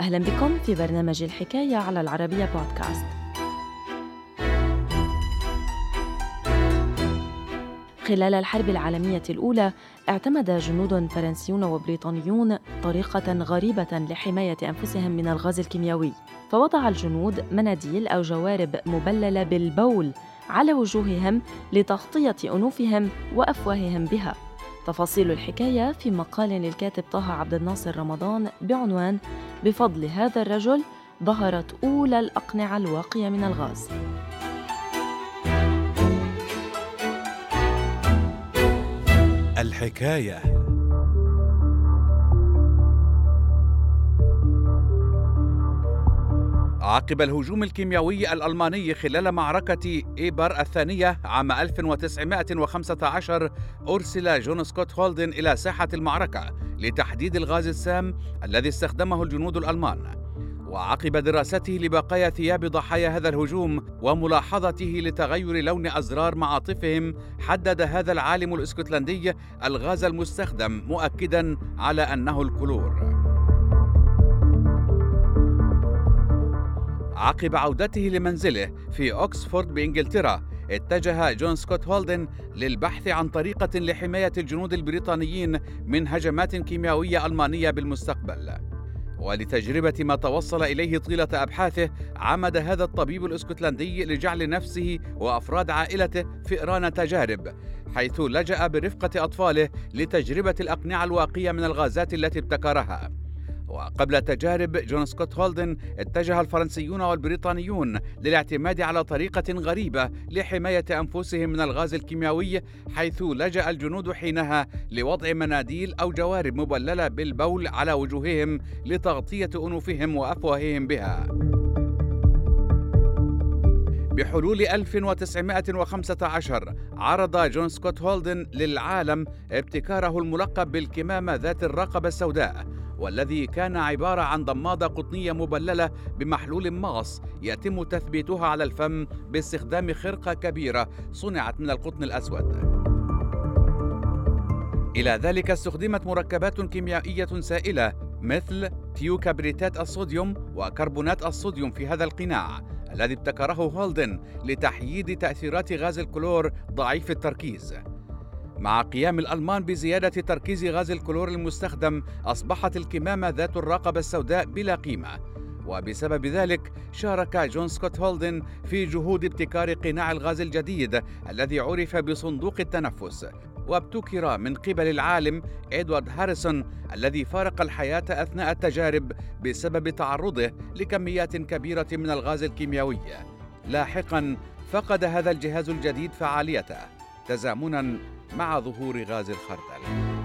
أهلا بكم في برنامج الحكاية على العربية بودكاست. خلال الحرب العالمية الأولى اعتمد جنود فرنسيون وبريطانيون طريقة غريبة لحماية أنفسهم من الغاز الكيميائي فوضع الجنود مناديل أو جوارب مبللة بالبول على وجوههم لتغطية أنوفهم وأفواههم بها. تفاصيل الحكاية في مقال للكاتب طه عبد الناصر رمضان بعنوان بفضل هذا الرجل ظهرت أولى الأقنعة الواقية من الغاز. الحكاية. عقب الهجوم الكيميائي الألماني خلال معركة إيبر الثانية عام 1915 أرسل جون سكوت هالدين إلى ساحة المعركة لتحديد الغاز السام الذي استخدمه الجنود الألمان. وعقب دراسته لبقايا ثياب ضحايا هذا الهجوم وملاحظته لتغير لون أزرار معاطفهم حدد هذا العالم الإسكتلندي الغاز المستخدم مؤكدا على أنه الكلور. عقب عودته لمنزله في أكسفورد بإنجلترا اتجه جون سكوت هولدن للبحث عن طريقة لحماية الجنود البريطانيين من هجمات كيميائية ألمانية بالمستقبل. ولتجربة ما توصل إليه طيلة أبحاثه عمد هذا الطبيب الإسكتلندي لجعل نفسه وأفراد عائلته فئران تجارب حيث لجأ برفقة أطفاله لتجربة الأقنعة الواقية من الغازات التي ابتكرها. وقبل تجارب جون سكوت هولدن اتجه الفرنسيون والبريطانيون للاعتماد على طريقة غريبة لحماية أنفسهم من الغاز الكيميائي حيث لجأ الجنود حينها لوضع مناديل أو جوارب مبللة بالبول على وجوههم لتغطية أنوفهم وأفواههم بها. بحلول 1915 عرض جون سكوت هولدن للعالم ابتكاره الملقب بالكمامة ذات الرقبة السوداء والذي كان عبارة عن ضمادة قطنية مبللة بمحلول مغص يتم تثبيتها على الفم باستخدام خرقة كبيرة صنعت من القطن الأسود. إلى ذلك استخدمت مركبات كيميائية سائلة مثل ثيوكبريتات الصوديوم وكربونات الصوديوم في هذا القناع الذي ابتكره هولدن لتحييد تأثيرات غاز الكلور ضعيف التركيز. مع قيام الألمان بزيادة تركيز غاز الكلور المستخدم أصبحت الكمامة ذات الرقبة السوداء بلا قيمة وبسبب ذلك شارك جون سكوت هولدن في جهود ابتكار قناع الغاز الجديد الذي عرف بصندوق التنفس. وابتكر من قبل العالم إدوارد هاريسون الذي فارق الحياة أثناء التجارب بسبب تعرضه لكميات كبيرة من الغاز الكيميائي لاحقا فقد هذا الجهاز الجديد فعاليته تزامنا مع ظهور غاز الخردل.